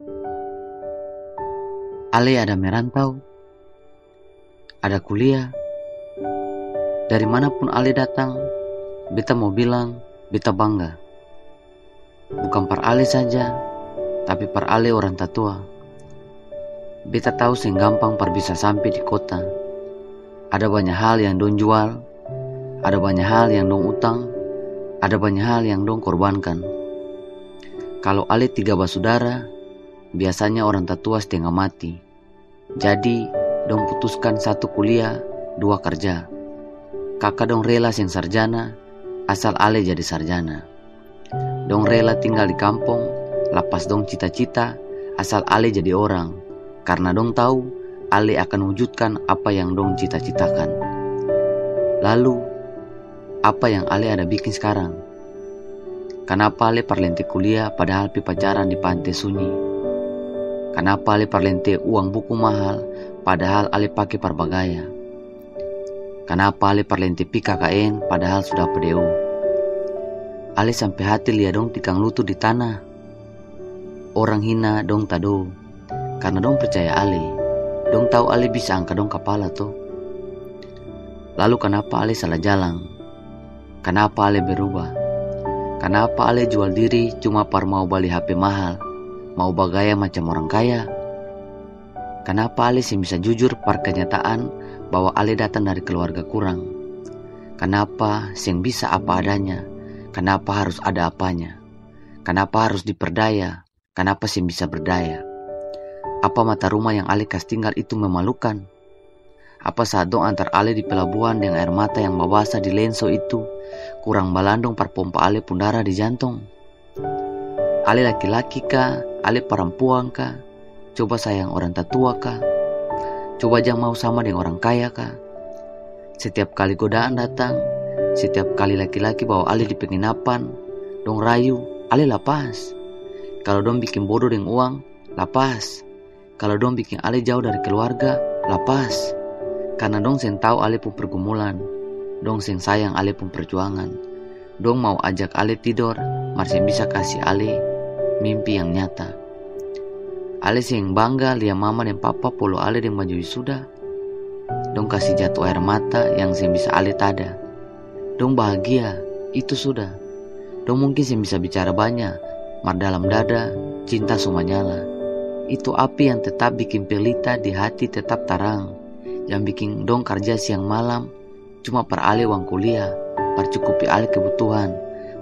Ale ada merantau, ada kuliah. Dari mana pun Ale datang, beta mau bilang, beta bangga. Bukan per Ale saja, tapi per Ale orang tatua. Beta tahu sing gampang per bisa sampai di kota. Ada banyak hal yang dong jual, ada banyak hal yang dong utang, ada banyak hal yang dong korbankan. Kalau Ale tiga basudara, biasanya orang tatua setengah mati. Jadi, dong putuskan satu kuliah, dua kerja. Kakak dong rela sing sarjana, asal Ale jadi sarjana. Dong rela tinggal di kampung, lapas dong cita-cita, asal Ale jadi orang karena dong tahu Ale akan wujudkan apa yang dong cita-citakan. Lalu, apa yang Ale ada bikin sekarang? Kenapa Ale perlente kuliah padahal pi pacaran di pantai sunyi? Kenapa Ale perlente uang buku mahal padahal Ale pakai perbagaya? Kenapa Ale perlente pi KKN padahal sudah PDU? Ale sampai hati lihat dong tikang lutut di tanah. Orang hina dong tado karena dong percaya Ali. Dong tahu Ali bisa angkat dong kepala tuh. Lalu kenapa Ali salah jalan? Kenapa Ali berubah? Kenapa Ali jual diri cuma par mau beli HP mahal? Mau bagaya macam orang kaya? Kenapa Ali sih bisa jujur par kenyataan bahwa Ali datang dari keluarga kurang? Kenapa sing bisa apa adanya? Kenapa harus ada apanya? Kenapa harus diperdaya? Kenapa sih bisa berdaya? Apa mata rumah yang Ali kas tinggal itu memalukan? Apa saat dong antar Ali di pelabuhan dengan air mata yang membasa di lenso itu kurang balandong par pompa Ali pundara di jantung? Ali laki-laki kah? Ali perempuan kah? Coba sayang orang tatua kah? Coba jangan mau sama dengan orang kaya kah? Setiap kali godaan datang, setiap kali laki-laki bawa Ali di penginapan, dong rayu, Ali lapas. Kalau dong bikin bodoh dengan uang, lapas. Kalau dong bikin Ale jauh dari keluarga, lapas. Karena dong sen tahu Ale pun pergumulan. Dong sen sayang Ale pun perjuangan. Dong mau ajak Ale tidur, masih bisa kasih Ale mimpi yang nyata. Ale sing bangga lihat mama dan papa polo Ale dengan baju wisuda. Dong kasih jatuh air mata yang sing bisa Ale tada. Dong bahagia, itu sudah. Dong mungkin sing bisa bicara banyak, mar dalam dada cinta semua nyala. Itu api yang tetap bikin pelita di hati tetap tarang. Yang bikin dong kerja siang malam cuma per ale uang kuliah, per cukupi ale kebutuhan,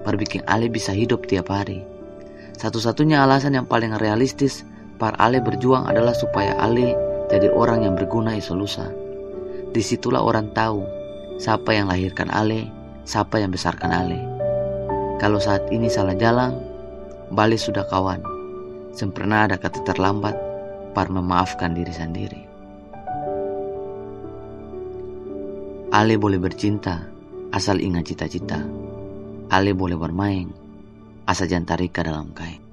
per bikin ale bisa hidup tiap hari. Satu-satunya alasan yang paling realistis par ale berjuang adalah supaya ale jadi orang yang berguna iso lusa. Di situlah orang tahu siapa yang lahirkan ale, siapa yang besarkan ale. Kalau saat ini salah jalan, Bali sudah kawan sempurna ada kata terlambat par memaafkan diri sendiri. Ale boleh bercinta asal ingat cita-cita. Ale boleh bermain asal jantarika dalam kain.